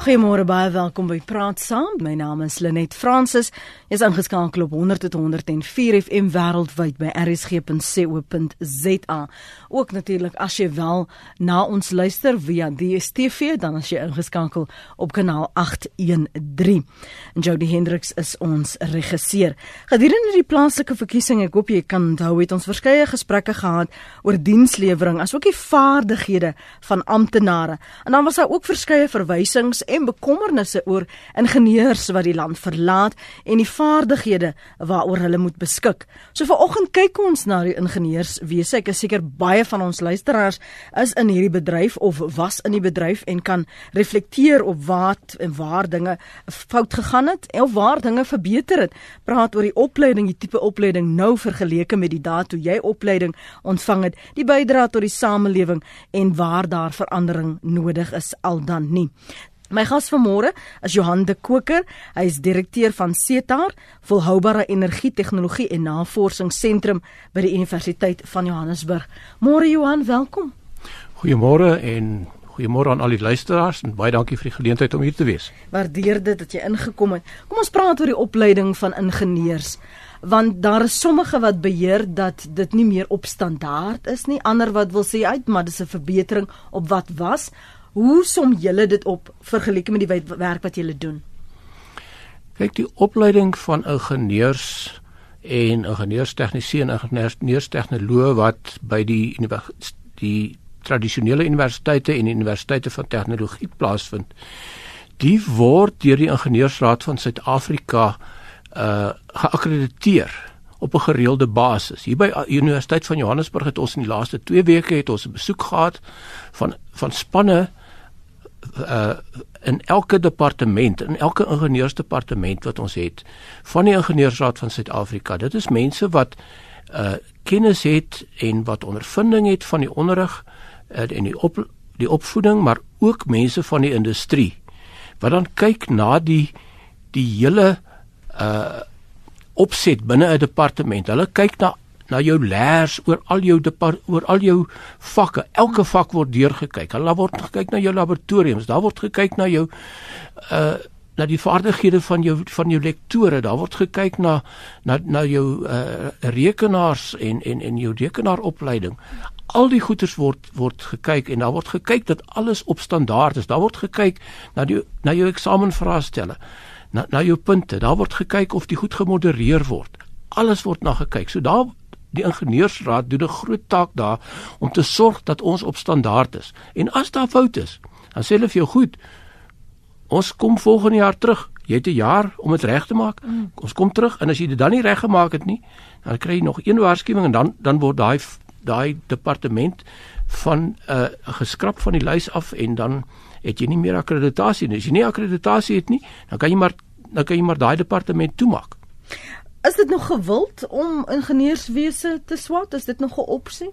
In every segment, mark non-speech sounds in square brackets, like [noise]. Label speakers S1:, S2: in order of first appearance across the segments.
S1: Goeiemôre baie welkom by Praat Saam. My naam is Lenet Fransis. Jy's ingeskakel op 100.104 FM wêreldwyd by rsg.co.za. Ook natuurlik as jy wel na ons luister via DStv, dan as jy ingeskakel op kanaal 813. En Jody Hendriks is ons regisseur. Gedurende die plaaslike verkiesing, ek hoop jy kan onthou, het ons verskeie gesprekke gehad oor dienslewering asook die vaardighede van amptenare. En dan was daar ook verskeie verwysings en bekommernisse oor ingenieurs wat die land verlaat en die vaardighede waaroor hulle moet beskik. So vanoggend kyk ons na die ingenieurswese. Ek is seker baie van ons luisteraars is in hierdie bedryf of was in die bedryf en kan reflekteer op wat en waar dinge fout gegaan het of waar dinge verbeter het. Praat oor die opleiding, die tipe opleiding nou vergeleke met die dae toe jy opleiding ontvang het, die bydrae tot die samelewing en waar daar verandering nodig is al dan nie. My gas vanmôre is Johan de Koker. Hy is direkteur van CETAR, Volhoubare Energie Tegnologie en Navorsingsentrum by die Universiteit van Johannesburg. Môre Johan, welkom.
S2: Goeiemôre en goeiemôre aan al die luisteraars en baie dankie vir die geleentheid om hier te wees.
S1: Waardeer dit dat jy ingekom het. Kom ons praat oor die opleiding van ingenieurs want daar is sommige wat beheer dat dit nie meer op standaard is nie, ander wat wil sê uit maar dis 'n verbetering op wat was. Hoe som julle dit op vergeleke met die werk wat julle doen?
S2: Kyk, die opleiding van ingenieurs en ingenieurstegnisie en ingenieurstegnoloë wat by die die tradisionele universiteite en universiteite van tegnologie plaasvind, die word deur die ingenieursraad van Suid-Afrika uh geakkrediteer op 'n gereelde basis. Hier by Universiteit van Johannesburg het ons in die laaste 2 weke het ons 'n besoek gehad van van spanne uh in elke departement, in elke ingenieursdepartement wat ons het van die ingenieursraad van Suid-Afrika. Dit is mense wat uh kennis het en wat ondervinding het van die onderrig uh, en die op die opvoeding, maar ook mense van die industrie wat dan kyk na die die hele uh opset binne 'n departement. Hulle kyk na na jou leers oor al jou oor al jou vakke. Elke vak word deurgekyk. Hulle word gekyk na jou laboratoriums. Daar word gekyk na jou uh na die vaardighede van jou van jou lektore. Daar word gekyk na na na jou uh rekenaars en en en jou rekenaaropleiding. Al die goeders word word gekyk en daar word gekyk dat alles op standaard is. Daar word gekyk na die na jou eksamenvraestelle. Na na jou punte. Daar word gekyk of dit goed gemodereer word. Alles word na gekyk. So daar die ingenieursraad doen 'n groot taak daar om te sorg dat ons op standaard is. En as daar foute is, dan sê hulle vir jou goed. Ons kom volgende jaar terug. Jy het 'n jaar om dit reg te maak. Mm. Ons kom terug en as jy dit dan nie reg gemaak het nie, dan kry jy nog een waarskuwing en dan dan word daai daai departement van 'n uh, geskraap van die lys af en dan het jy nie meer akkreditasie nie. As jy nie akkreditasie het nie, dan kan jy maar dan kan jy maar daai departement toemaak.
S1: Is dit nog gewild om ingenieurswese te swat? Is dit nog 'n opsie?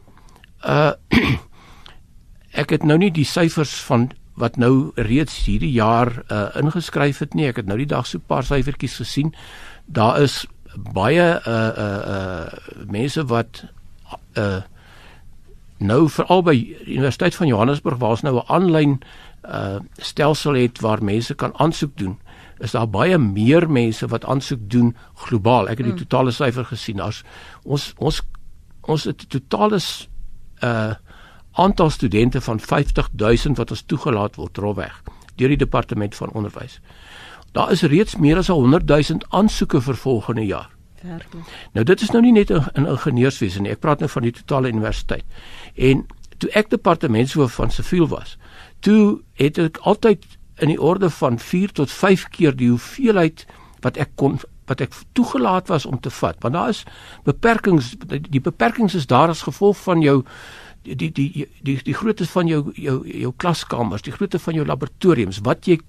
S2: Uh [clears throat] ek het nou nie die syfers van wat nou reeds hierdie jaar uh ingeskryf het nie. Ek het nou die dag so 'n paar syfertjies gesien. Daar is baie uh uh uh mense wat uh nou veral by Universiteit van Johannesburg waar ons nou 'n aanlyn uh stelsel het waar mense kan aansoek doen is daar baie meer mense wat aansoek doen globaal. Ek het die mm. totale syfer gesien. As ons ons ons het 'n totale uh aantal studente van 50000 wat ons toegelaat word rofweg deur die departement van onderwys. Daar is reeds meer as 100000 aansoeke vir volgende jaar. Verder. Nou dit is nou nie net 'n ingenieurswese nie. Ek praat nou van die totale universiteit. En toe ek departementshoof van siviel was, toe het ek altyd in die orde van 4 tot 5 keer die hoeveelheid wat ek kon wat ek toegelaat was om te vat. Want daar is beperkings die beperkings is daar as gevolg van jou die die die die, die grootte van jou jou jou klaskamers die grootte van jou laboratoriums wat jy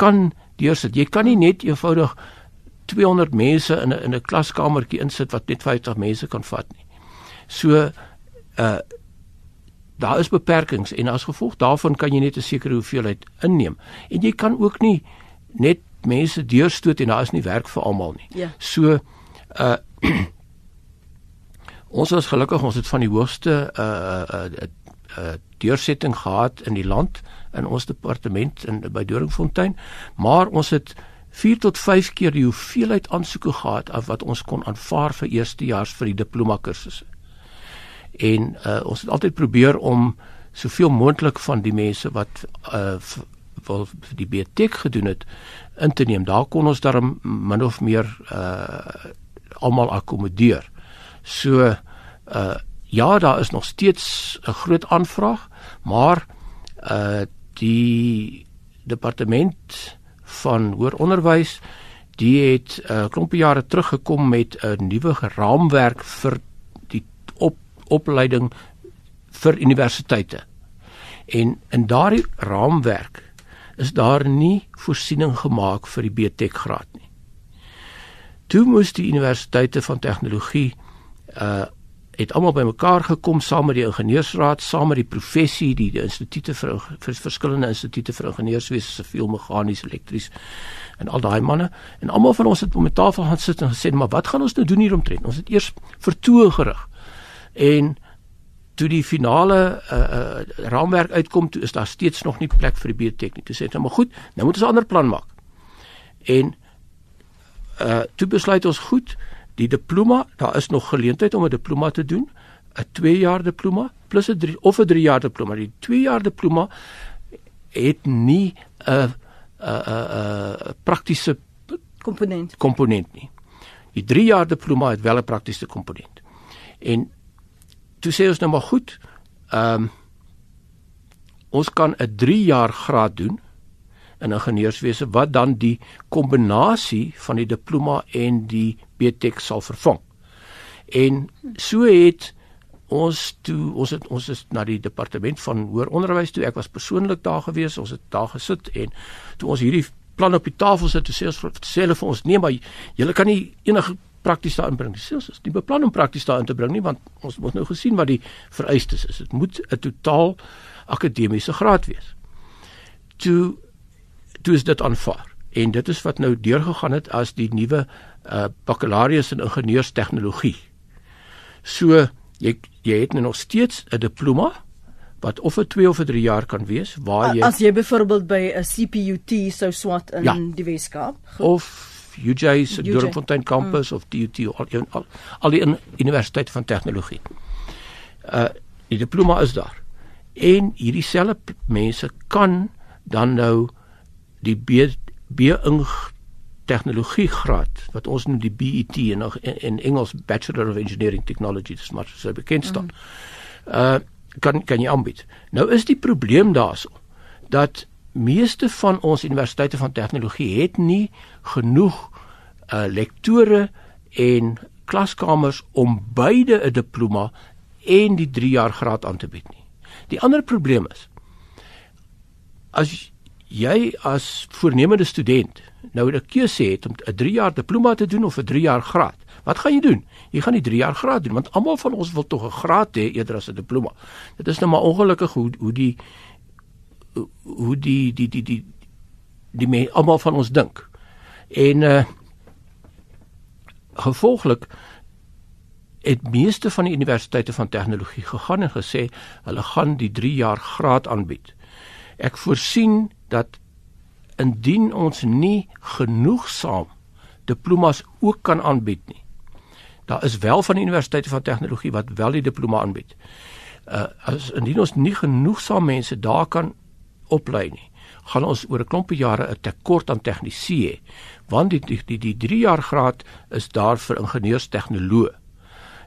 S2: kan deursit. Jy kan nie net eenvoudig 200 mense in 'n in 'n klaskamertjie insit wat net 50 mense kan vat nie. So uh daar is beperkings en as gevolg daarvan kan jy net 'n sekere hoeveelheid inneem en jy kan ook nie net mense deurstoot en daar is nie werk vir almal nie. Ja. So uh [clears throat] ons is gelukkig ons het van die hoogste uh uh, uh deursetting gehad in die land in ons departement in by Doringfontein, maar ons het 4 tot 5 keer die hoeveelheid aansoeke gehad af wat ons kon aanvaar vir eerstejaars vir die diploma kursusse. En uh, ons het altyd probeer om soveel moontlik van die mense wat uh wil die BTech gedoen het in te neem. Daar kon ons dan min of meer uh almal akkommodeer. So uh ja, daar is nog steeds 'n groot aanvraag, maar uh die departement van hoër onderwys die het 'n uh, klompie jare teruggekom met 'n nuwe raamwerk vir opleiding vir universiteite. En in daardie raamwerk is daar nie voorsiening gemaak vir die BTech graad nie. Toe moes die universiteite van tegnologie uh het almal bymekaar gekom saam met die ingenieursraad, saam met die professie, die, die instituute vir, vir verskillende instituute vir ingenieurswese, siviel, meganies, elektries en al daai manne en almal van ons het om 'n tafel gaan sit en gesê, "Maar wat gaan ons nou doen hieromtrent?" Ons het eers vertoë gerig. En toe die finale uh, uh, raamwerk uitkom, toe is daar steeds nog nie plek vir die biotech nie. Toe sê hulle, "Maar goed, nou moet ons 'n ander plan maak." En uh toe besluit ons goed, die diploma, daar is nog geleentheid om 'n diploma te doen, 'n 2 jaar diploma plus 'n 3 of 'n 3 jaar diploma. Die 2 jaar diploma het nie 'n 'n 'n praktiese
S1: komponent
S2: komponent nie. Die 3 jaar diploma het wel 'n praktiese komponent. En toe sê ons nou maar goed. Ehm um, ons kan 'n 3 jaar graad doen in ingenieurswese wat dan die kombinasie van die diploma en die BTech sal vervang. En so het ons toe ons het ons is na die departement van hoër onderwys toe ek was persoonlik daar gewees ons het daar gesit en toe ons hierdie plan op die tafel sit toe sê ons sê hulle vir ons nee maar julle kan nie enige prakties daarin bring. Dis ons die beplan om prakties daarin te bring nie want ons moet nou gesien wat die vereistes is. Dit moet 'n totaal akademiese graad wees. Toe toe is dit aanvaar en dit is wat nou deurgegaan het as die nuwe uh bakkalaureus in ingenieurstegnologie. So jy jy het nou nog steeds 'n diploma wat of 'n 2 of 'n 3 jaar kan wees waar jy
S1: As jy byvoorbeeld by 'n CPUT sou swat in ja. die Weskaap
S2: of UJ se Doringfontein kampus mm. of TUT al, al al die universiteite van tegnologie. Uh die diploma is daar. En hierdie selfe mense kan dan nou die B B-ing tegnologie graad wat ons noem die BET in in Engels Bachelor of Engineering Technology dis maar so bekend staan. Mm. Uh kan kan jy aanbied. Nou is die probleem daarso dat meeste van ons universiteite van tegnologie het nie genoeg uh lektore en klaskamers om beide 'n diploma en die 3 jaar graad aan te bied nie. Die ander probleem is as jy as voornemende student nou 'n keuse het om 'n 3 jaar diploma te doen of 'n 3 jaar graad, wat gaan jy doen? Jy gaan die 3 jaar graad doen want almal van ons wil tog 'n graad hê eerder as 'n diploma. Dit is nou maar ongelukkig hoe hoe die hoe die die die die die mense almal van ons dink. En uh gevolglik het meeste van die universiteite van tegnologie gegaan en gesê hulle gaan die 3 jaar graad aanbied. Ek voorsien dat indien ons nie genoegsaam diplomas ook kan aanbied nie. Daar is wel van die universiteite van tegnologie wat wel die diploma aanbied. Uh as indien ons nie genoegsaam mense daar kan oplei nie, gaan ons oor 'n klompie jare 'n tekort aan tegnisië hê, want die die die, die 3 jaar graad is daar vir ingenieurstegnoloë.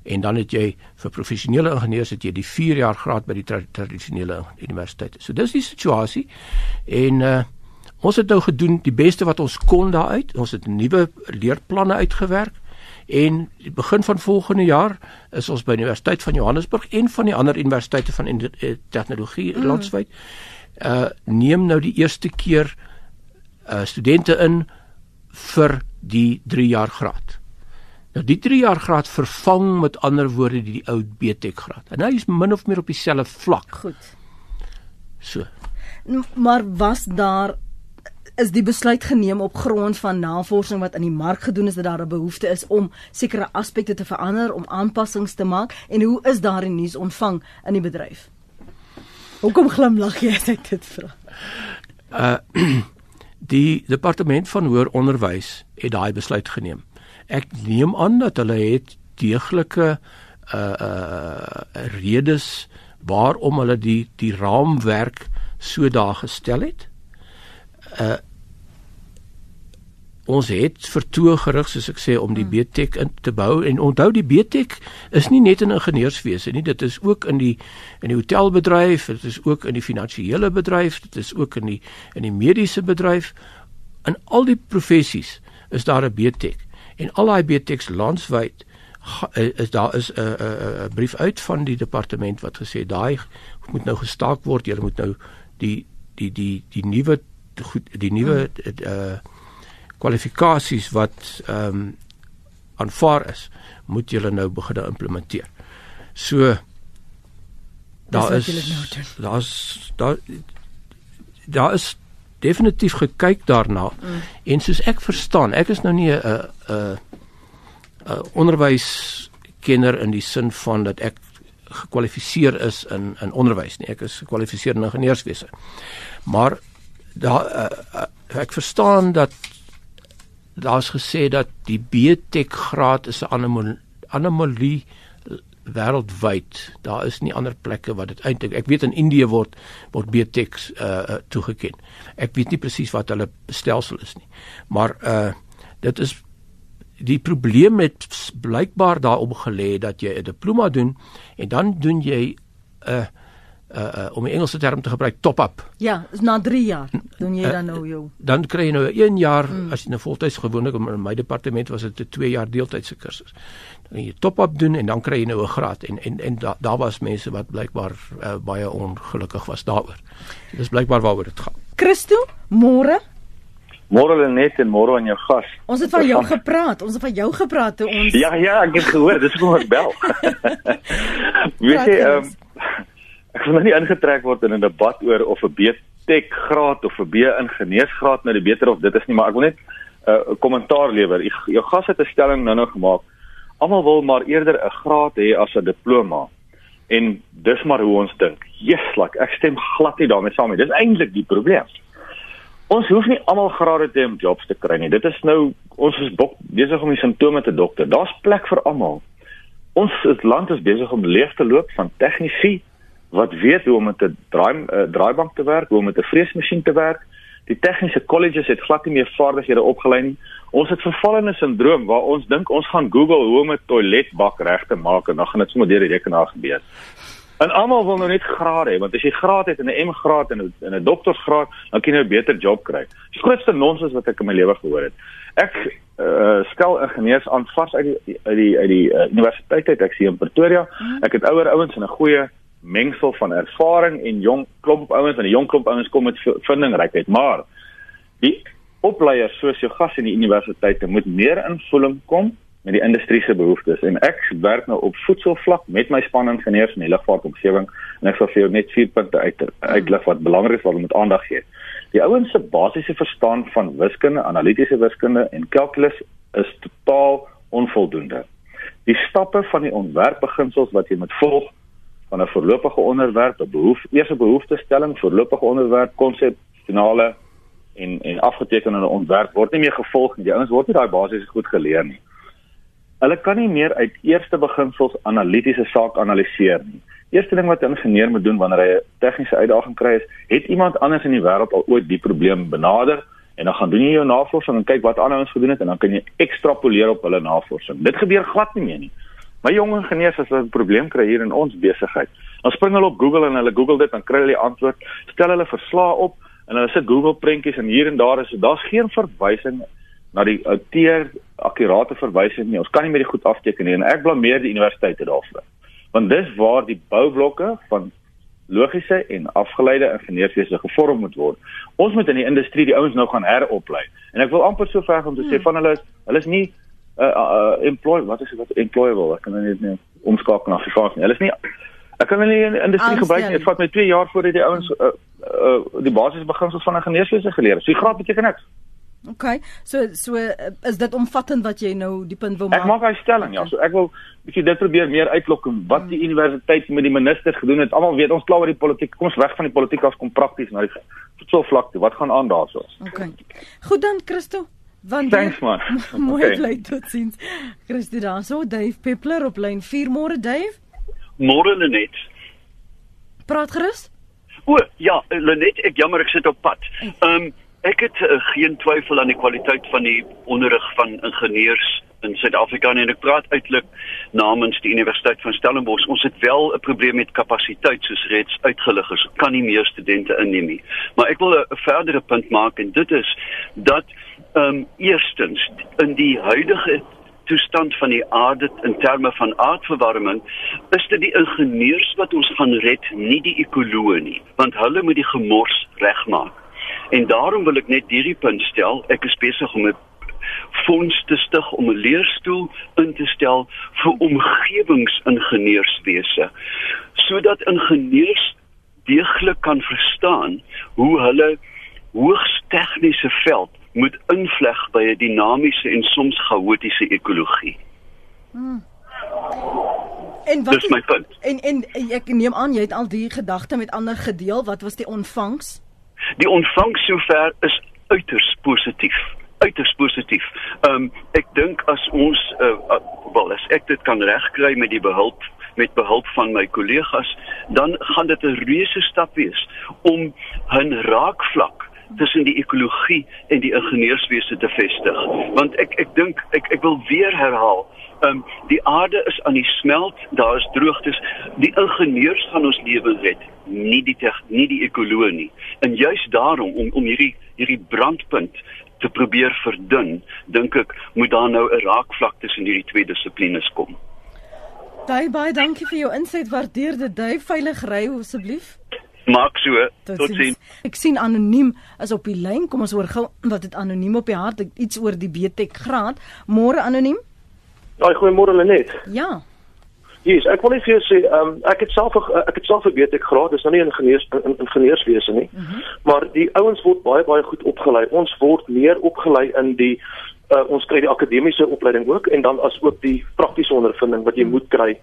S2: En dan het jy vir professionele ingenieurs het jy die 4 jaar graad by die tra tradisionele universiteite. So dis die situasie. En uh ons het nou gedoen die beste wat ons kon daaruit. Ons het nuwe leerplanne uitgewerk. En begin van volgende jaar is ons by die Universiteit van Johannesburg en van die ander universiteite van eh, tegnologie mm. landwyd uh neem nou die eerste keer uh studente in vir die 3 jaar graad. Nou die 3 jaar graad vervang met ander woorde die, die ou BTech graad. En hy is min of meer op dieselfde vlak.
S1: Goed.
S2: So.
S1: Maar was daar is die besluit geneem op grond van navorsing wat in die mark gedoen is dat daar 'n behoefte is om sekere aspekte te verander, om aanpassings te maak en hoe is daardie nuus ontvang in die bedryf? Hoekom glimlag jy as ek dit vra?
S2: Uh [clears throat] die departement van hoër onderwys het daai besluit geneem. Ek neem aan dat hulle het deeglike uh uh redes waarom hulle die die raamwerk so daar gestel het. Uh ons het vertoe gerig soos ek sê om die hmm. BTech in te bou. En onthou die BTech is nie net in ingenieurswese nie dit is ook in die in die hotelbedryf dit is ook in die finansiële bedryf dit is ook in die in die mediese bedryf. In al die professies is daar 'n BTech en al daai BTechs landwyd is daar is 'n 'n 'n brief uit van die departement wat gesê daai moet nou gestaak word jy moet nou die die die die nuwe die nuwe uh kwalifikasies wat ehm um, aanvaar is, moet julle nou begin implementeer. So daar is nou daar's daar daar is definitief gekyk daarna mm. en soos ek verstaan, ek is nou nie 'n 'n 'n onderwyskenner in die sin van dat ek gekwalifiseer is in in onderwys nie. Ek is gekwalifiseer in ingenieurswese. Maar daar uh, uh, ek verstaan dat daar's gesê dat die BTech graad is 'n anomalie, anomalie wêreldwyd. Daar is nie ander plekke wat dit eintlik. Ek weet in Indië word word BTech uh toegeken. Ek weet nie presies wat hulle stelsel is nie. Maar uh dit is die probleem met blykbaar daarop gelê dat jy 'n diploma doen en dan doen jy 'n uh, uh, uh om 'n Engelse term te gebruik top up.
S1: Ja, na 3 jaar doen jy uh, dan nou jou.
S2: Dan kry jy nou 1 jaar mm. as jy nou voltyds gewoonlik in my departement was dit 'n 2 jaar deeltydse kursus. Dan jy top up doen en dan kry jy nou 'n graad en en en daar da was mense wat blykbaar uh, baie ongelukkig was daaroor. Dis blykbaar waaroor dit gaan.
S1: Christo, môre
S3: Môre net en môre aan jou gas.
S1: Ons het van jou [laughs] gepraat. Ons het van jou gepraat toe ons
S3: Ja ja, ek het gehoor, dis hoekom ek bel. [laughs] Weet jy, ehm um, ek wil nou nie ingetrek word in 'n debat oor of 'n B.Tech graad of 'n B-ingenieursgraad nou die beter of dit is nie, maar ek wil net uh, 'n uh, kommentaar lewer. Jou gas het 'n stelling nou nou gemaak. Almal wil maar eerder 'n graad hê as 'n diploma. En dis maar hoe ons dink. Jesus, like, ek stem glad nie daarmee saam nie. Dis eintlik die probleem. Ons hoef nie almal grade te hê om jobs te kry nie. Dit is nou ons is besig om die simptome te dokter. Daar's plek vir almal. Ons land is besig om leeg te loop van tegnisie wat weet hoe om met 'n draai uh, draaibank te werk, hoe om met 'n vreesmasjien te werk. Die tegniese colleges het glad nie meer vaardighede opgelei nie. Ons het vervallene sindroom waar ons dink ons gaan Google hoe om 'n toiletbak reg te maak en dan gaan dit sommer deur die rekenaar gebeur. En almal wil nou net graad hê, want as jy graad het en 'n M graad en 'n 'n doktorsgraad, dan kan jy 'n beter job kry. Dis die grootste nonsens wat ek in my lewe gehoor het. Ek uh, stel ingenieurs aan vas uit die uit die uit die uh, universiteit uit ek sien in Pretoria. Hmm. Ek het ouer ouens en 'n goeie mengsel van ervaring en jong klomp ouens en die jong klomp ouens kom met vindingrykheid, maar die opleiers soos jou gas in die universiteite moet meer invoeling kom met die industrie se behoeftes en ek werk nou op voedselvlak met my span ingenieurs in die lugvaartomgewing en ek sal vir jou net vier punte uit uitlig wat belangrik is wat ons moet aandag gee. Die ouens se basiese verstand van wiskunde, analitiese wiskunde en kalkulus is totaal onvoldoende. Die stappe van die ontwerpbeginsels wat jy moet volg van 'n voorlopige onderwerp, 'n behoefte, eers 'n behoeftestelling, voorlopige onderwerp, konsep, finale en en afgetekende ontwerp word nie meer gevolg nie. Die ouens word nie daai basiese goed geleer nie. Hulle kan nie meer uit eerste beginsels analitiese saak analiseer nie. Eerste ding wat 'n ingenieur moet doen wanneer hy 'n tegniese uitdaging kry is, het iemand anders in die wêreld al ooit die probleem benader en dan gaan doen jy jou navorsing en kyk wat ander ons gedoen het en dan kan jy ekstrapoleer op hulle navorsing. Dit gebeur glad nie meer nie. My jong ingenieurs as hulle 'n probleem kry hier in ons besigheid, dan spring hulle op Google en hulle Google dit en kry hulle die antwoord, stel hulle verslae op en hulle sit Google prentjies en hier en daar is daar's geen verwysing na die outeer akkurate verwysing nie. Ons kan nie met die goed afteken nie en ek blameer die universiteite daarvoor. Want dis waar die boublokke van logiese en afgeleide ingenieurswese gevorm moet word. Ons moet in die industrie die ouens nou gaan heroplei. En ek wil amper so ver om te sê hmm. van hulle is hulle is nie uh, uh employ wat is dit wat employable ek kan nou net nie omskakel na Afrikaans nie. Hulle is nie ek kan hulle nie in die industrie gebruik nie. Dit vat my 2 jaar voordat die ouens uh, uh, die basiese beginsels van ingenieurswese geleer het. So die graad beteken niks.
S1: OK. So so uh, is dit omvattend wat jy nou die punt wil maak?
S3: Ek maak 'n stelling ja. So ek wil bietjie dit probeer meer uitlok wat die universiteit met die minister gedoen het. Almal weet ons kla oor die politiek. Kom ons weg van die politiek af kom prakties na die voedsel vlak toe. Wat gaan aan daarso?
S1: OK. Goed dan Christo.
S3: Want Thanks man. [laughs]
S1: Mooi okay. bly tot sins. Christo daarso Dave Peppler op lyn 4 môre Dave.
S4: Môre Lenet.
S1: Praat gerus.
S4: O, ja, Lenet, ek jammer ek sit op pad. Ehm um, ek het uh, geen twyfel aan die kwaliteit van die onderrig van ingenieurs in Suid-Afrika en ek praat uitlik namens die Universiteit van Stellenbosch. Ons het wel 'n probleem met kapasiteit soos reeds uitgelig is. Kan nie meer studente inneem nie. Maar ek wil 'n verdere punt maak en dit is dat ehm um, eerstens in die huidige toestand van die aarde in terme van aardverwarming is dit die ingenieurs wat ons gaan red nie die ekoloë nie want hulle moet die gemors regmaak en daarom wil ek net hierdie punt stel ek is besig om 'n fonds te stig om 'n leerstoel in te stel vir omgewingsingenieurswese sodat ingenieurs deeglik kan verstaan hoe hulle hoogs tegniese veld moet invleg by 'n dinamiese en soms chaotiese ekologie. Hmm.
S1: En wat is my punt? En en ek neem aan jy het al die gedagte met ander gedeel. Wat was die ontvangs?
S4: Die ontvangs sover is uiters positief. Uiters positief. Ehm um, ek dink as ons uh, uh, wel as ek dit kan regkry met die behulp met behulp van my kollegas, dan gaan dit 'n reuse stap wees om 'n raakvlak tussen die ekologie en die ingenieurswese te vestig. Want ek ek dink ek ek wil weer herhaal, ehm um, die aarde is aan die smelt, daar is droogtes. Die ingenieurs gaan ons lewe red, nie die tech, nie die ekologie nie. En juist daarom om om hierdie hierdie brandpunt te probeer verdun, dink ek moet daar nou 'n raakvlak tussen hierdie twee dissiplines kom.
S1: Baie baie dankie vir jou insig. Waardeer dit. Jy veilig ry asseblief.
S4: Maak so. Tot sien.
S1: Ek sien anoniem is op die lyn. Kom ons hoor gou wat dit anoniem op die hart iets oor die BTech graad. Môre anoniem?
S5: Ja, goeiemôre Lenet.
S1: Ja.
S5: Yes, ek wil net vir jou sê, um, ek het self ek het self 'n BTech graad, dis nou nie ingenieurs in ingenieurswese nie. Mm -hmm. Maar die ouens word baie baie goed opgelei. Ons word meer opgelei in die uh, ons kry die akademiese opleiding ook en dan as ook die praktiese ondervinding wat jy mm. moet kry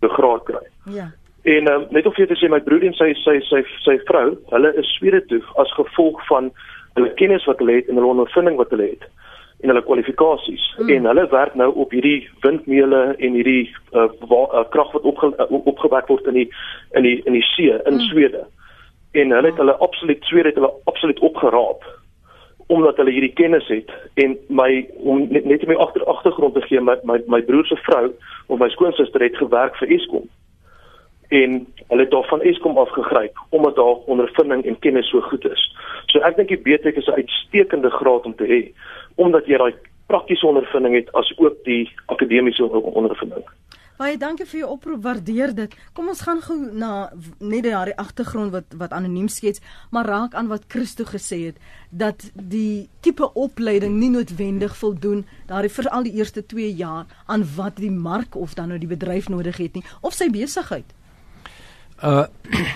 S5: te graad kry.
S1: Ja.
S5: En uh, net of jy te sê my broer en sy sy sy sy vrou, hulle is Swede toe as gevolg van hulle kennis wat hulle het en hulle ondervinding wat hulle het en hulle kwalifikasies mm. en hulle werk nou op hierdie windmeule en hierdie uh, uh, krag wat opge, uh, opgewek word in die in die in die see in mm. Swede. En hulle het hulle absoluut Swede het hulle absoluut opgeraap omdat hulle hierdie kennis het en my om net net my agter agtergrond te gee my my my broer se vrou of my skoonsister het gewerk vir Eskom en hulle het daarvan Eskom afgegryp omdat daar ondervinding en kennis so goed is. So ek dink die BTech is 'n uitstekende graad om te hê omdat jy daai praktiese ondervinding het as ook die akademiese ondervinding.
S1: Baie dankie vir jou oproep, waardeer dit. Kom ons gaan gou na net daai agtergrond wat wat anoniem skets, maar raak aan wat Christo gesê het dat die tipe opleiding nie noodwendig voldoen daardie vir al die eerste 2 jaar aan wat die mark of dan nou die bedryf nodig het nie of sy besigheid
S2: uh [clears throat]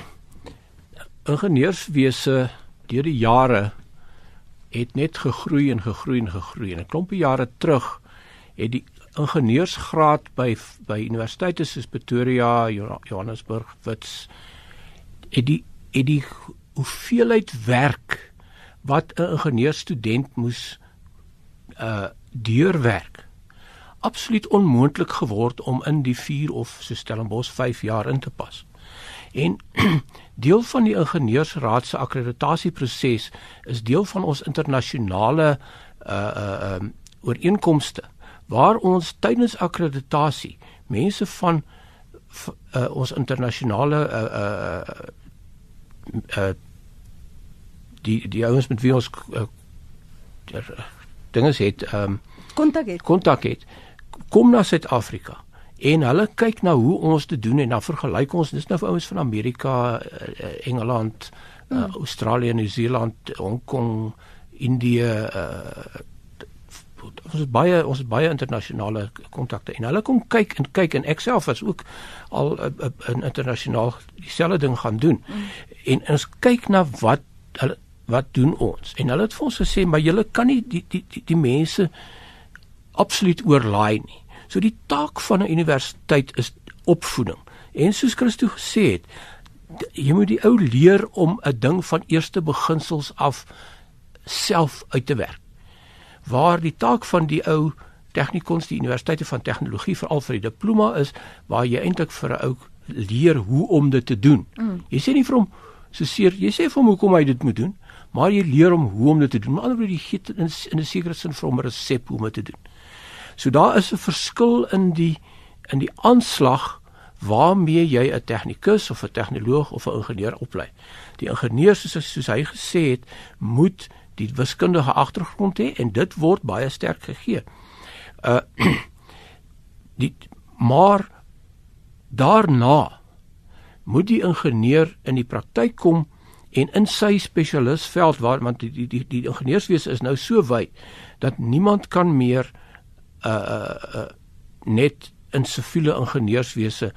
S2: ingenieurswese deur die jare het net gegroei en gegroei en gegroei en 'n klompie jare terug het die ingenieursgraad by by universiteite soos Pretoria, Johannesburg, Wits het die het die hoeveelheid werk wat 'n ingenieurstudent moes uh deurwerk absoluut onmoontlik geword om in die 4 of so Stellenbosch 5 jaar in te pas. En [clears throat] deel van die ingenieursraad se akkreditasieproses is deel van ons internasionale uh uh um ooreenkomste waar ons tydens akkreditasie mense van uh, ons internasionale uh uh uh die die ouens met wie ons uh, dinge het um
S1: kontak het.
S2: kontak het kom na Suid-Afrika en hulle kyk na hoe ons dit doen en dan vergelyk ons dis nou vir ouens van Amerika, uh, Engeland, uh, mm. Australië, Nieu-Seeland, Hong Kong, Indië uh, ons het baie ons het baie internasionale kontakte en hulle kom kyk en kyk en ek self was ook al uh, uh, internasionaal dieselfde ding gaan doen. Mm. En ons kyk na wat hulle wat doen ons? En hulle het vir ons gesê, maar julle kan nie die die die, die mense absoluut oorlaai nie. So die taak van 'n universiteit is opvoeding. En soos Christo gesê het, jy moet die ou leer om 'n ding van eerste beginsels af self uit te werk. Waar die taak van die ou tegnikons die universiteite van tegnologie veral vir die diploma is waar jy eintlik vir 'n ou leer hoe om dit te doen. Mm. Jy sê nie vir hom so seer, jy sê vir hom hoekom hy dit moet doen, maar jy leer hom hoe om dit te doen. Met ander woorde, jy gee in, in 'n sekere sin vir hom 'n resep hoe om dit te doen. So daar is 'n verskil in die in die aanslag waarmee jy 'n tegnikus of 'n tegnoloog of 'n ingenieur oplei. Die ingenieur soos soos hy gesê het, moet die wiskundige agtergrond hê en dit word baie sterk gegee. Uh [clears throat] die maar daarna moet die ingenieur in die praktyk kom en in sy spesialisveld waar want die die die, die ingenieurswese is nou so wyd dat niemand kan meer uh uh, uh net in siviele ingenieurswese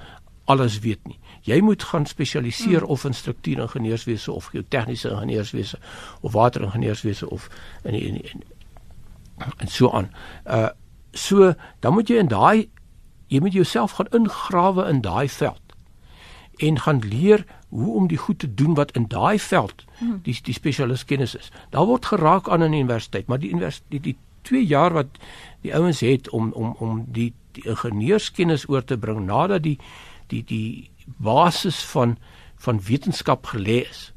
S2: alles weet nie. Jy moet gaan spesialiseer hmm. of in struktuuringenieurswese of geotegniese ingenieurswese of wateringenieurswese of in in, die, in en so aan. Uh so dan moet jy in daai jy moet jouself gaan ingrawe in daai veld en gaan leer hoe om die goed te doen wat in daai veld hmm. die die spesialis kennis is. Daar word geraak aan in die universiteit, maar die universiteit die, die 2 jaar wat die ouens het om om om die die ingenieurskennis oor te bring nadat die die die basis van van wetenskap gelê is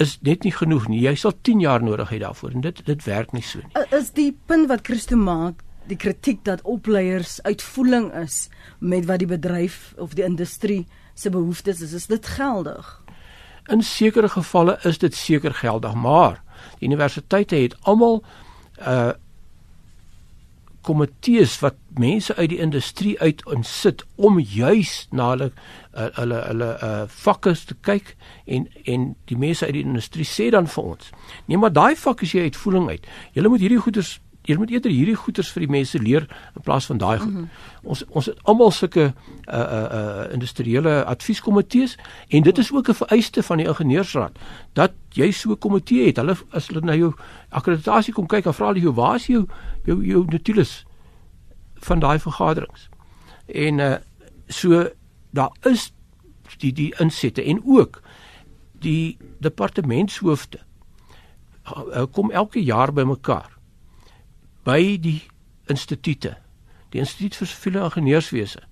S2: is net nie genoeg nie. Jy sal 10 jaar nodig hê daarvoor en dit dit werk nie so nie.
S1: Is die punt wat Christo maak die kritiek dat opleiers uitvoering is met wat die bedryf of die industrie se behoeftes is, is dit geldig?
S2: In sekere gevalle is dit seker geldig, maar die universiteite het almal uh komitees wat mense uit die industrie uit insit om juis na hulle uh, hulle hulle uh vakke te kyk en en die mense uit die industrie sê dan vir ons nee maar daai vak is jy uitvoering uit. Jy moet hierdie goeders jy moet eerder hierdie goeders vir die mense leer in plaas van daai goed mm -hmm. ons ons het almal sulke uh uh uh industriële advieskomitees en dit is ook 'n vereiste van die ingenieursraad dat jy so 'n komitee het hulle as hulle na jou akkreditasie kom kyk en vra hulle jou waar is jou jou jou natuurlis van daai vergaderings. En uh so daar is die die insette en ook die departementshoofde uh, kom elke jaar bymekaar by die instituute die instituut vir siviele ingenieurswese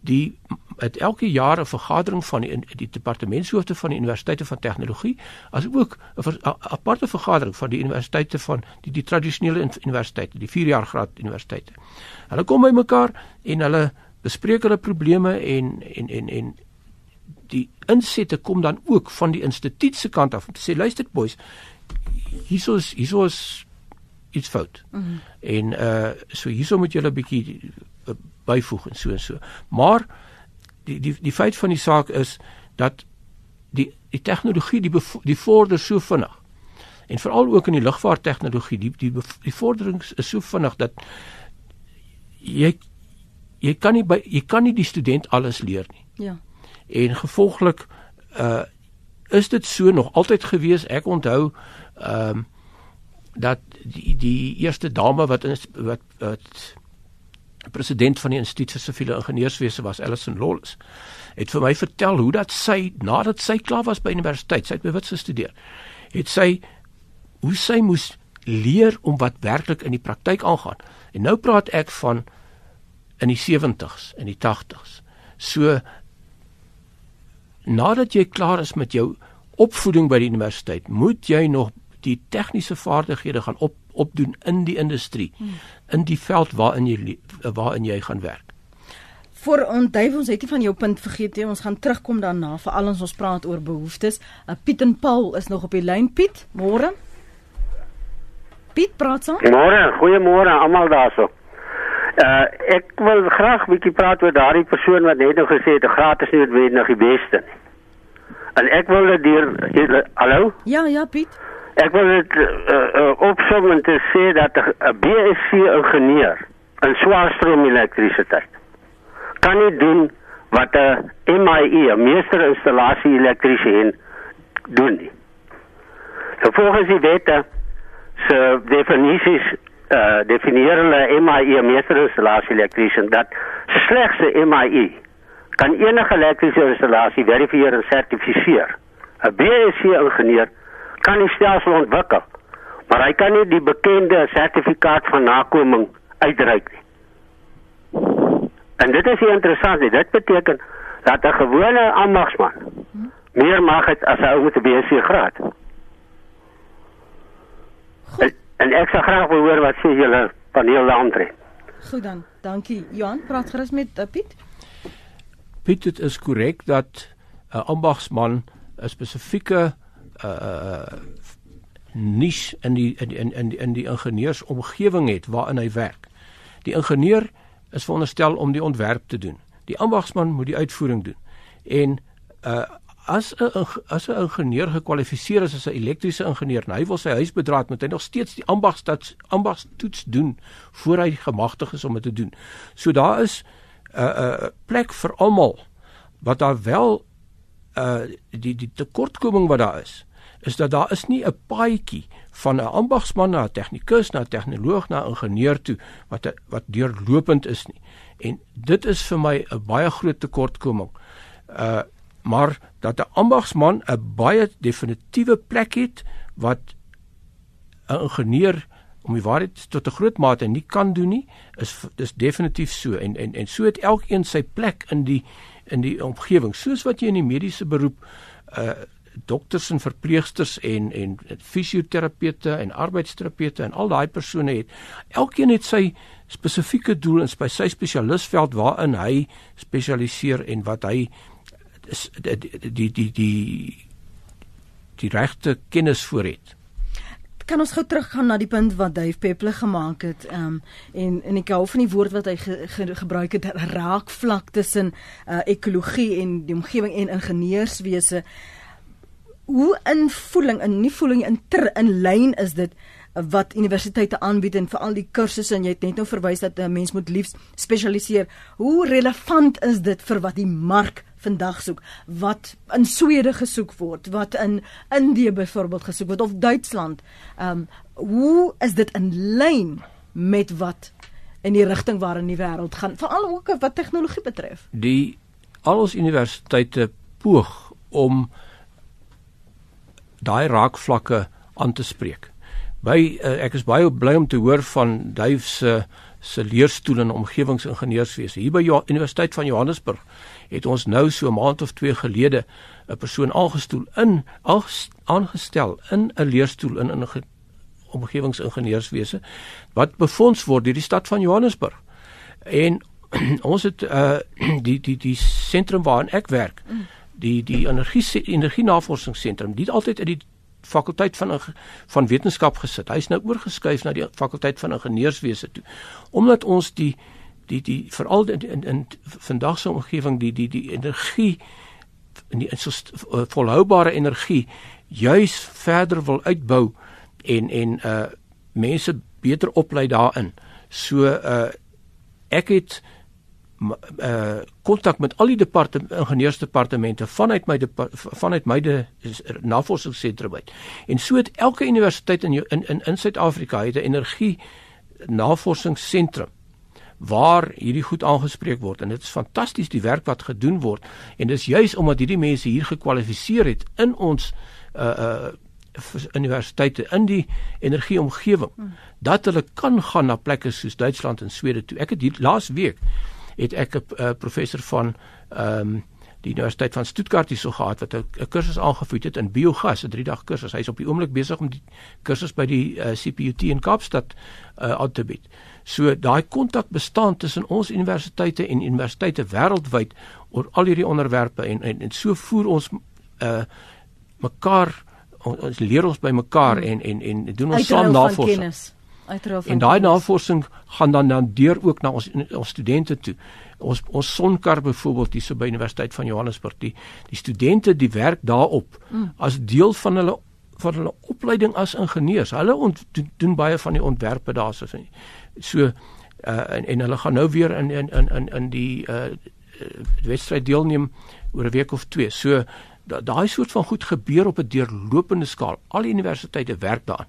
S2: die het elke jaar 'n vergadering van die die departementshoofde van die universiteite van tegnologie as ook 'n aparte vergadering van die universiteite van die die tradisionele universiteite die 4 jaar graad universiteite. Hulle kom by mekaar en hulle bespreek hulle probleme en en en en die insette kom dan ook van die instituut se kant af om te sê luister boys hiersoos hiersoos iets fout. Mm -hmm. En uh so hierso moet julle 'n bietjie byvoeg en so en so. Maar die die die feit van die saak is dat die die tegnologie die die vorder so vinnig. En veral ook in die lugvaarttegnologie, die die die vorderings is so vinnig dat jy jy kan nie by jy kan nie die student alles leer nie.
S1: Ja.
S2: En gevolglik uh is dit so nog altyd gewees. Ek onthou ehm um, dat die die eerste dame wat in wat wat president van die Instituut vir Siviele Ingenieurswese was Alison Lawless het vir my vertel hoe dat sy nadat sy klaar was by universiteit, sy het by Wits gestudeer, het sy hoe sy moes leer om wat werklik in die praktyk aangaan. En nou praat ek van in die 70s en die 80s. So nadat jy klaar is met jou opvoeding by die universiteit, moet jy nog die tegniese vaardighede gaan op opdoen in die industrie hmm. in die veld waarin jy waarin jy gaan werk.
S1: Vir onthou ons het nie van jou punt vergeet nie. Ons gaan terugkom daarna vir al ons ons praat oor behoeftes. Uh, Piet en Paul is nog op die lyn. Piet, môre. Piet praat so.
S6: Môre, goeiemôre almal daarso. Uh ek wil graag 'n bietjie praat oor daardie persoon wat net nou gesê het gratis nie noodwendig die beste nie. En ek wil dit hier hallo?
S1: Ja, ja, Piet.
S6: Ek wil dit uh, uh, opsom en te sê dat 'n BSc ingenieur in swarstroom elektrisiteit kan nie doen wat 'n MIE, 'n meester installasie elektriesien doen nie. So volgens die wette se definisies uh definieer hulle MIE meesterinstallasie elektriesien dat slegs 'n MIE kan enige elektriese installasie verifieer en sertifiseer. 'n BSc ingenieur kan die stelsel ontwikkel, maar hy kan nie die bekende sertifikaat van nakoming uitreik nie. En dit is interessant, dit beteken dat 'n gewone ambagsman meer mag het as 'n ou met 'n BSc graad. En, en ek sal graag wil hoor wat sê julle paneel daaroor.
S1: Goed dan. Dankie. Johan, praat gerus met uh, Piet.
S2: Piet, dit is korrek dat 'n ambagsman 'n spesifieke uh niche in die in in in die, in die ingenieursomgewing het waarin hy werk. Die ingenieur is veronderstel om die ontwerp te doen. Die ambagsman moet die uitvoering doen. En uh as 'n as 'n ingenieur gekwalifiseer is as 'n elektriese ingenieur, nou hy wil sy huis bedraad, moet hy nog steeds die ambagstad ambagstoets doen voor hy gemagtig is om dit te doen. So daar is 'n uh, 'n uh, plek vir almal wat daar wel uh die die tekortkoming wat daar is is dat daar is nie 'n paadjie van 'n ambagsman na 'n tegnikus na 'n tegnoloog na 'n ingenieur toe wat wat deurlopend is nie. En dit is vir my 'n baie groot tekortkoming. Uh maar dat 'n ambagsman 'n baie definitiewe plek het wat 'n ingenieur om die waarheid tot 'n groot mate nie kan doen nie, is dis definitief so en en en so het elkeen sy plek in die in die omgewing, soos wat jy in die mediese beroep uh dokters en verpleegsters en en fisioterapeute en arbeidsterapeute en al daai persone het elkeen het sy spesifieke doel en by sy spesialistveld waarin hy spesialiseer en wat hy is die die die die, die regte kennis voor het.
S1: Kan ons gou teruggaan na die punt wat Dave Peple gemaak het um, en en ek hou van die woord wat hy ge, ge, gebruik het raakvlak tussen uh, ekologie en die omgewing en ingenieurswese hoe invoeling in nie voeling in ter in lyn is dit wat universiteite aanbied en veral die kursusse en jy het net nou verwys dat 'n mens moet liefs spesialiseer. Hoe relevant is dit vir wat die mark vandag soek? Wat in Swede gesoek word, wat in Indië byvoorbeeld gesoek word of Duitsland? Ehm um, hoe is dit in lyn met wat in die rigting waarin die wêreld gaan, veral ook wat tegnologie betref?
S2: Die al ons universiteite poog om daai raakvlakke aan te spreek. By uh, ek is baie bly om te hoor van Duif se se leerstoel in omgewingsingenieurswese. Hier by jo Universiteit van Johannesburg het ons nou so 'n maand of 2 gelede 'n persoon aangestoel in aangestel in 'n leerstoel in in omgewingsingenieurswese wat befonds word deur die stad van Johannesburg. En [clears throat] ons het uh [clears throat] die die die sentrum waarin ek werk. Mm die die energie energienavorsingsentrum dit altyd in die fakulteit van van wetenskap gesit. Hy's nou oorgeskuif na die fakulteit van ingenieurswese toe. Omdat ons die die die veral in, in, in vandag se omgewing die die die energie in die so uh, volhoubare energie juis verder wil uitbou en en uh mense beter oplei daarin. So uh ek het kontak met al die departemente ingenieursdepartemente vanuit my vanuit my de navorsingsentrum uit. En so het elke universiteit in in in, in Suid-Afrika het 'n energie navorsingsentrum waar hierdie goed aangespreek word en dit is fantasties die werk wat gedoen word en dis juis omdat hierdie mense hier gekwalifiseer het in ons uh uh universiteite in die energieomgewing hmm. dat hulle kan gaan na plekke soos Duitsland en Swede toe. Ek het hier laas week het ek 'n uh, professor van ehm um, die Universiteit van Stuttgart hierso gehad wat 'n kursus aangevoer het in biogas, 'n 3 dag kursus. Hy's op die oomblik besig om die kursus by die uh, CPUT in Kaapstad uh, aan te bied. So daai kontak bestaan tussen ons universiteite en universiteite wêreldwyd oor al hierdie onderwerpe en, en en so voer ons uh mekaar ons leer ons by mekaar hmm. en en en doen ons saam navorsing. En daai navorsing gaan dan dan deur ook na ons ons studente toe. Ons ons sonkar byvoorbeeld hier so by Universiteit van Johannesburg, die die studente die werk daarop mm. as deel van hulle van hulle opleiding as ingenieurs. Hulle ont, doen, doen baie van die ontwerpe daarso. So uh en, en hulle gaan nou weer in in in in in die uh wedstryd deelneem oor 'n week of twee. So daai soort van goed gebeur op 'n deurlopende skaal. Al die universiteite werk daaraan.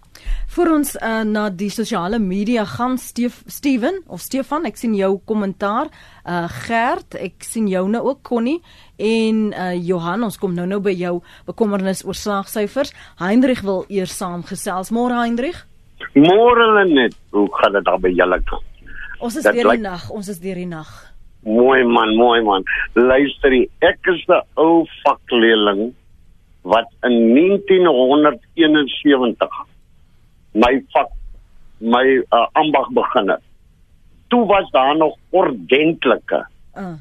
S1: Vir ons uh, na die sosiale media gaan Steef, Steven of Stefan, ek sien jou kommentaar. Uh Gert, ek sien jou nou ook Connie en uh Johan, ons kom nou-nou by jou bekommernis oor slaagsyfers. Heinrich wil eers saamgesels. Môre Heinrich?
S7: Môre net. Hoe gaan dit daar by julle?
S1: Ons is deur die nag, ons is deur die nag.
S7: Mooi man, mooi man. Luister, ek is 'n ou vakleerling wat in 1971 my vak my uh, ambag begin het. Toe was daar nog ordentlike uh.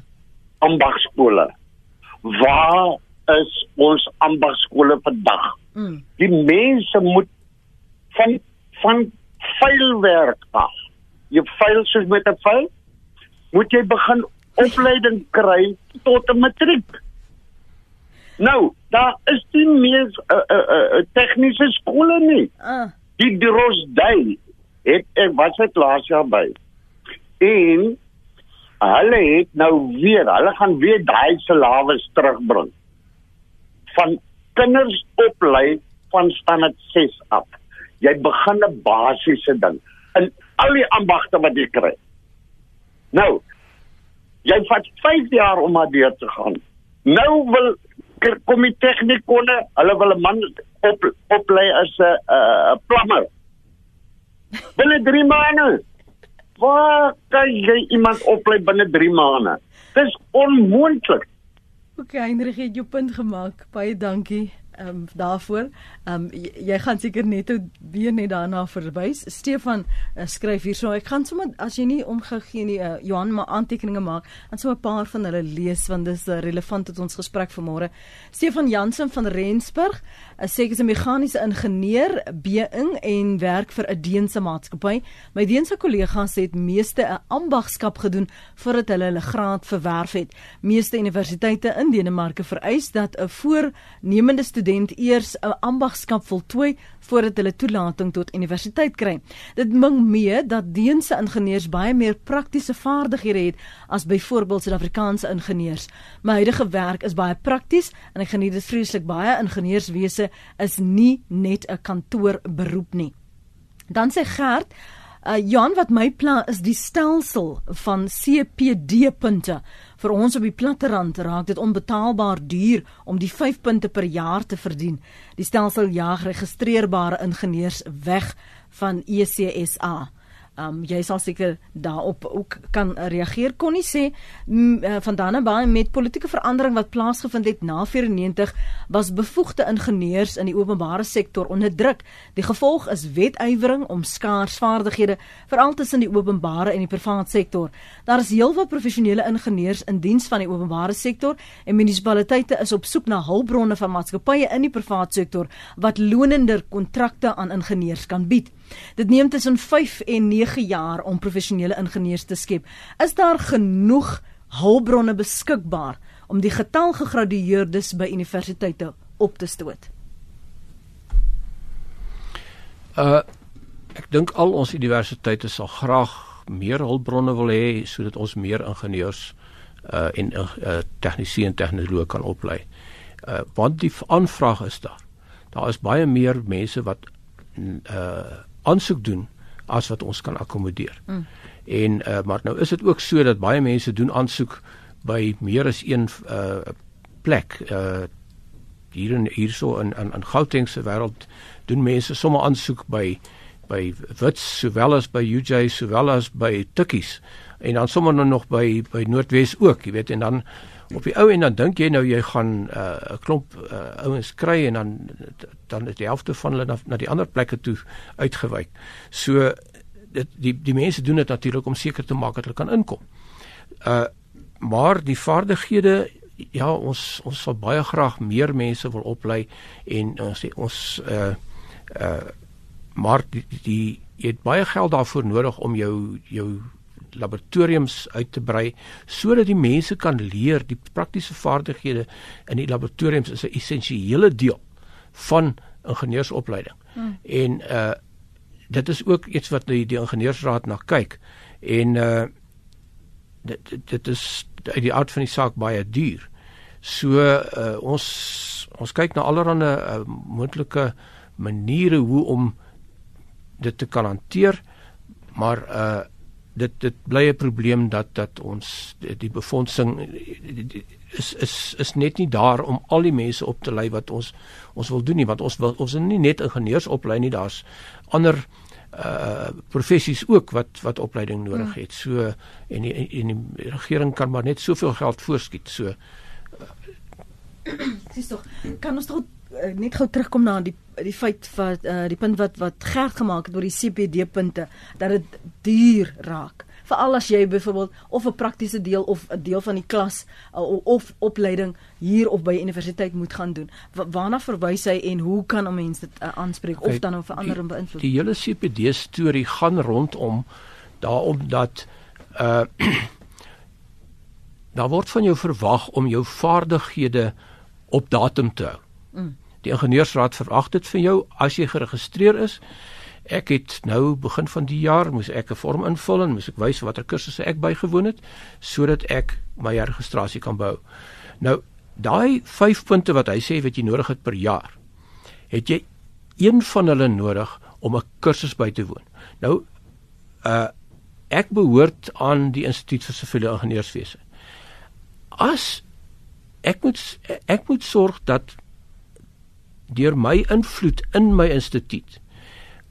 S7: ambagskole. Waar is ons ambagskole vandag? Mm. Die mense moet van van vuilwerk af. Jy vuil soos met 'n vuil moet jy begin opleiding kry tot 'n matriek. Nou, daar is nie meer 'n uh, uh, uh, tegniese skole nie. Uh. Die Drosdai het ek was dit laas jaar by. En hulle het nou weer, hulle gaan weer daai salawes terugbring. Van kinders oplei van standaard 6 af. Jy begin 'n basiese ding in al die ambagte wat jy kry. Nou, jy vat 5 jaar om maar deur te gaan. Nou wil kom die tegnikonne, hulle wil 'n man op oplei as 'n uh, plammer. Binne 3 maande. Waar kan jy iemand oplei binne 3 maande? Dis onmoontlik.
S1: OK, Hendrik het jou punt gemaak. Baie dankie ehm um, daarvoor. Ehm um, jy, jy gaan seker net weer net daarna verwys. Stefan uh, skryf hierso. Ek gaan sommer as jy nie omgegee nie, uh, Johan maar aantekeninge maak, dan so 'n paar van hulle lees want dis uh, relevant tot ons gesprek vanmôre. Stefan Jansen van Rensburg, uh, sê hy is 'n meganiese ingenieur being en werk vir 'n Deense maatskappy. My Deense kollegas het meeste 'n ambagskap gedoen voordat hulle hulle graad verwerf het. Meeste universiteite in Denemarke vereis dat 'n voornemende student eers 'n ambagskap voltooi voordat hulle toelating tot universiteit kry. Dit ming mee dat Deense ingenieurs baie meer praktiese vaardighede het as byvoorbeeld Suid-Afrikaanse ingenieurs. My huidige werk is baie prakties en ek geniet dit vreeslik baie. Ingenieurswese is nie net 'n kantoorberoep nie. Dan sê Gert Uh Jan wat my plan is die stelsel van CPD punte vir ons op die platterand raak dit onbetaalbaar duur om die 5 punte per jaar te verdien. Die stelsel jaag geregistreerbare ingenieurs weg van ECSA. Um jy sal seker daarop ook kan reageer kon nie sê uh, van Dannebaai met politieke verandering wat plaasgevind het na 94 was bevoegde ingenieurs in die openbare sektor onder druk. Die gevolg is wetywering om skaars vaardighede veral tussen die openbare en die private sektor. Daar is heelwat professionele ingenieurs in diens van die openbare sektor en munisipaliteite is op soek na hulpbronne van maatskappye in die private sektor wat lonender kontrakte aan ingenieurs kan bied. Dit neem tussen 5 en 9 jaar om professionele ingenieurs te skep. Is daar genoeg hulpbronne beskikbaar om die getal gegradueerdes by universiteite op te stoot?
S2: Uh ek dink al ons universiteite sal graag meer hulpbronne wil hê sodat ons meer ingenieurs uh en uh tegniese en tegnoloë kan oplei. Uh want die aanvraag is daar. Daar is baie meer mense wat uh aansoek doen as wat ons kan akkommodeer. Mm. En uh, maar nou is dit ook so dat baie mense doen aansoek by meer as een uh plek. Uh hier in hierso in in, in Gauteng se wêreld doen mense sommer aansoek by by Wits sowel as by UJ sowel as by Tikkies en dan sommer nou nog by by Noordwes ook, jy weet en dan op die ou en dan dink jy nou jy gaan 'n uh, klomp uh, ouens kry en dan dan is die helfte van hulle na, na die ander plekke toe uitgewyk. So dit die die mense doen dit natuurlik om seker te maak dat hulle kan inkom. Uh maar die vaardighede ja ons ons sal baie graag meer mense wil oplei en ons sê ons uh uh maar die, die jy het baie geld daarvoor nodig om jou jou laboratoriums uit te brei sodat die mense kan leer die praktiese vaardighede in die laboratoriums is 'n essensiële deel van ingenieursopleiding. Hmm. En uh dit is ook iets wat die, die ingenieursraad na kyk en uh dit dit is uit die aard van die saak baie duur. So uh ons ons kyk na allerlei uh, moontlike maniere hoe om dit te kan hanteer maar uh dit dit bly 'n probleem dat dat ons die, befondsing is is is net nie daar om al die mense op te lei wat ons ons wil doen nie want ons wil ons is nie net ingenieurs oplei nie daar's ander uh professies ook wat wat opleiding nodig hmm. het. So en die, en die regering kan maar net soveel geld voorskiet. So
S1: Dis tog kan ons tog uh, net gou terugkom na die die feit wat uh, die punt wat wat Gert gemaak het oor die CPD punte dat dit duur raak veral as jy byvoorbeeld of 'n praktiese deel of 'n deel van die klas uh, of opleiding hier of by universiteit moet gaan doen. Wa waarna verwys hy en hoe kan 'n mens dit uh, aanspreek of dan op verander en beïnvloed?
S2: Die, die hele CPD storie gaan rondom daarom dat uh [clears throat] daar word van jou verwag om jou vaardighede op datum te hou. Mm. Die ingenieursraad verwag dit van jou as jy geregistreer is. Ek het nou begin van die jaar moes ek 'n vorm invul en moes ek wys watter kursusse ek bygewoon het sodat ek my registrasie kan bou. Nou daai 5 punte wat hy sê wat jy nodig het per jaar. Het jy een van hulle nodig om 'n kursus by te woon. Nou uh ek behoort aan die Instituut vir Siviele Ingenieurswese. As ek moet ek moet sorg dat deur my invloed in my instituut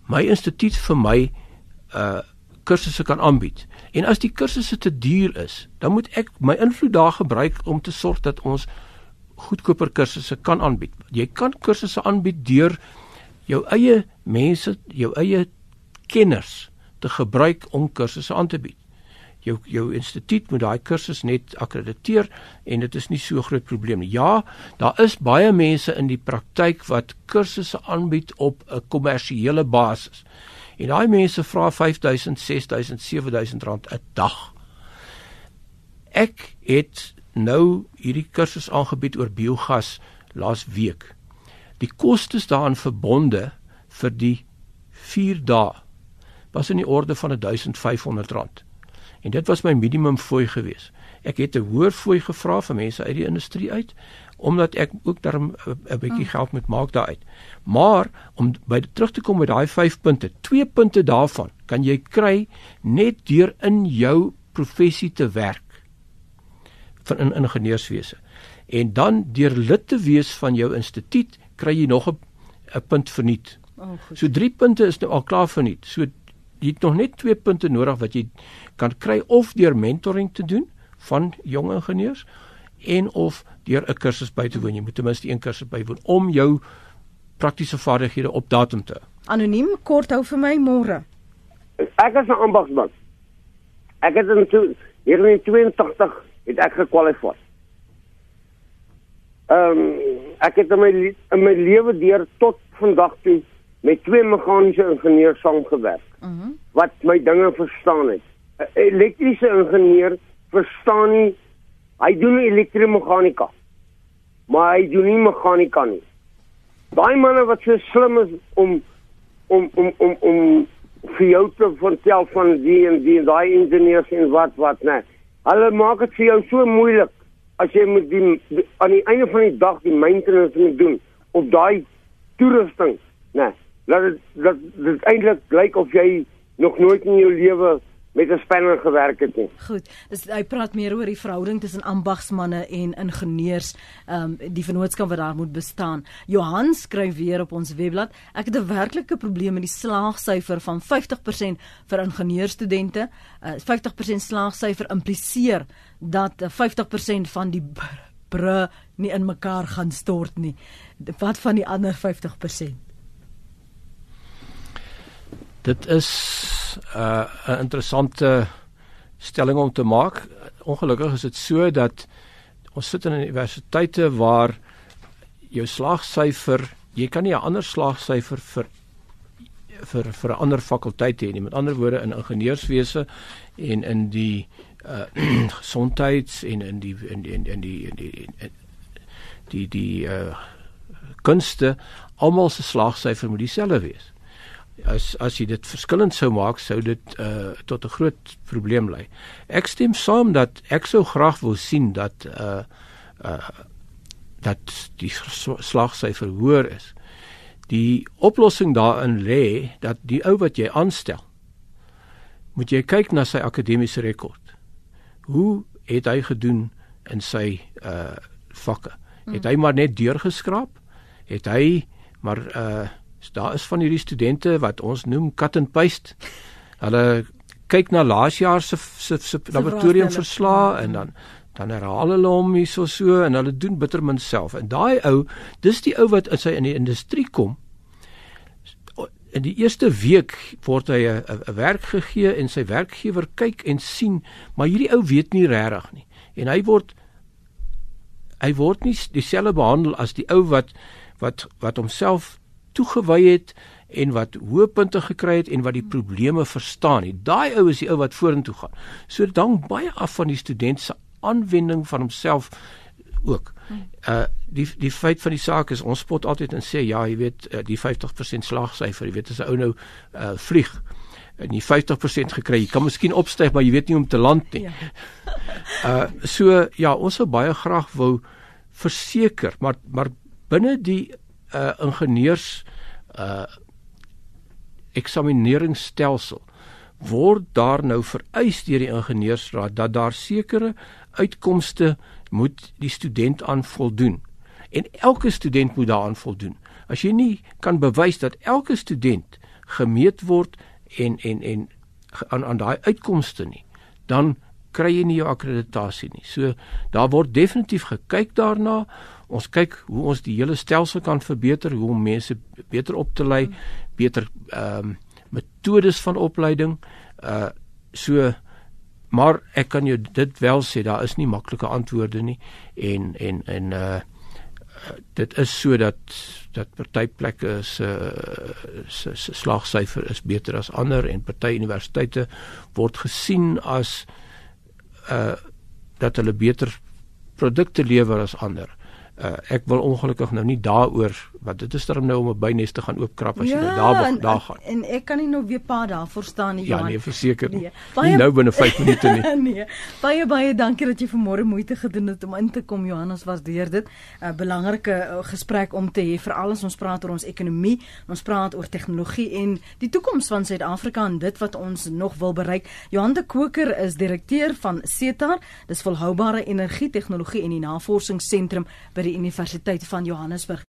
S2: my instituut vir my uh kursusse kan aanbied. En as die kursusse te duur is, dan moet ek my invloed daar gebruik om te sorg dat ons goedkoper kursusse kan aanbied. Jy kan kursusse aanbied deur jou eie mense, jou eie kenners te gebruik om kursusse aan te bied jou jou instituut moet daai kursus net akkrediteer en dit is nie so groot probleem nie. Ja, daar is baie mense in die praktyk wat kursusse aanbied op 'n kommersiële basis. En daai mense vra 5000, 6000, 7000 rand 'n dag. Ek het nou hierdie kursus aangebied oor biogas laas week. Die kostes daaraan verbonde vir die 4 dae was in die orde van 1500 rand. En dit was my minimum fooi gewees. Ek het 'n hoër fooi gevra van mense uit die industrie uit omdat ek ook daarom 'n bietjie mm. geld moet maak daaruit. Maar om by terug te kom by daai 5 punte, 2 punte daarvan kan jy kry net deur in jou professie te werk van in ingenieurswese. En dan deur lid te wees van jou instituut kry jy nog 'n 'n punt verniet. Oh, so 3 punte is nou al klaar verniet. So jy het nog net 2 punte nodig wat jy kan kry of deur mentoring te doen van jong ingenieurs en of deur 'n kursus by te woon. Jy moet ten minste een kursus bywoon om jou praktiese vaardighede op datum te.
S1: Anoniem kort hou vir my môre.
S8: Ek is 'n ambagsman. Ek het in toe hier in 82 het ek gekwalifiseer. Ehm um, ek het in my in my lewe deur tot vandag toe met twee meganiese ingenieurs saamgewerk. Uh -huh. Wat my dinge verstaan het. 'n Elektriese ingenieur verstaan nie hy doen elektromeganika. Maar hy doen nie meganika nie. Daai manne wat so slim is om om om om om vir jou te vertel van die en die daai ingenieurs en wat wat nee. Hulle maak dit vir jou so moeilik as jy met die, die aan die einde van die dag die maintenance moet doen op daai toerusting, nee dat dit dat dit eintlik lyk of jy nog nooit in jou lewe met 'n spanner gewerk het nie.
S1: Goed. Dis hy praat meer oor die verhouding tussen ambagsmanne en ingenieurs, ehm um, die vennootskap wat daar moet bestaan. Johan skryf weer op ons webblad: "Ek het 'n werklike probleem met die slaagsyfer van 50% vir ingenieurstudente. Uh, 50% slaagsyfer impliseer dat 50% van die br nie in mekaar gaan stort nie. Wat van die ander 50%?
S2: Dit is 'n uh, interessante stelling om te maak. Ongelukkig is dit so dat ons sit in universiteite waar jou slaagsyfer, jy kan nie 'n ander slaagsyfer vir vir vir 'n ander fakulteit hê nie. Met ander woorde in ingenieurswese en in die uh [clears throat] gesondheids en in die in die in die in die in die, in die, die, uh kunste almal se slaagsyfer moet dieselfde wees as as jy dit verskillend sou maak sou dit uh tot 'n groot probleem lei. Ek stem saam dat ek sou graag wil sien dat uh uh dat die slagsyfer hoër is. Die oplossing daarin lê dat die ou wat jy aanstel moet jy kyk na sy akademiese rekord. Hoe het hy gedoen in sy uh vakke? Het hy maar net deurgeskraap? Het hy maar uh daar is van hierdie studente wat ons noem cut and paste. Hulle kyk na laas jaar se se laboratoriumverslae en dan dan herhaal hulle hom hierso so en hulle doen bitter min self. En daai ou, dis die ou wat in sy in die industrie kom. In die eerste week word hy 'n werk gegee en sy werkgewer kyk en sien, maar hierdie ou weet nie regtig nie. En hy word hy word nie dieselfde behandel as die ou wat wat wat homself toegewy het en wat hoë punte gekry het en wat die probleme verstaan het. Daai ou is die ou wat vorentoe gaan. So dan baie af van die student se aanwending van homself ook. Uh die die feit van die saak is ons spot altyd en sê ja, jy weet uh, die 50% slagsyfer, jy weet as 'n ou nou uh vlieg en jy 50% gekry, jy kan miskien opstyg, maar jy weet nie om te land nie. Ja. [laughs] uh so ja, ons sou baie graag wou verseker, maar maar binne die uh ingenieurs uh eksamineringsstelsel word daar nou vereis deur die ingenieursraad dat daar sekere uitkomste moet die student aan voldoen. En elke student moet daaraan voldoen. As jy nie kan bewys dat elke student gemeet word en en en aan aan daai uitkomste nie, dan kry jy nie jou akkreditasie nie. So daar word definitief gekyk daarna. Ons kyk hoe ons die hele stelsel kan verbeter, hoe om mense beter op te lei, beter ehm um, metodes van opleiding. Uh so maar ek kan jou dit wel sê daar is nie maklike antwoorde nie en en en uh dit is sodat dat party plekke se se slagsyfer is beter as ander en party universiteite word gesien as uh dat hulle beter produkte lewer as ander uh, ek wil ongelukkig nou nie daaroor want dit is dan nou om 'n bynes te gaan oopkrap as ja, jy nou daar en, daar gaan.
S1: En ek kan nie nou weer pa daarvoor staan nie
S2: Johan. Ja nee, verseker. Nee. Baie, nie nou binne 5 [laughs] minute nie.
S1: nee. Baie baie dankie dat jy vanmôre moeite gedoen het om in te kom Johan. Ons waardeer dit. 'n uh, Belangrike uh, gesprek om te hê vir alles ons praat oor ons ekonomie, ons praat oor tegnologie en die toekoms van Suid-Afrika en dit wat ons nog wil bereik. Johan de Koker is direkteur van CETAR, dis volhoubare energie tegnologie en die navorsingsentrum by die Universiteit van Johannesburg.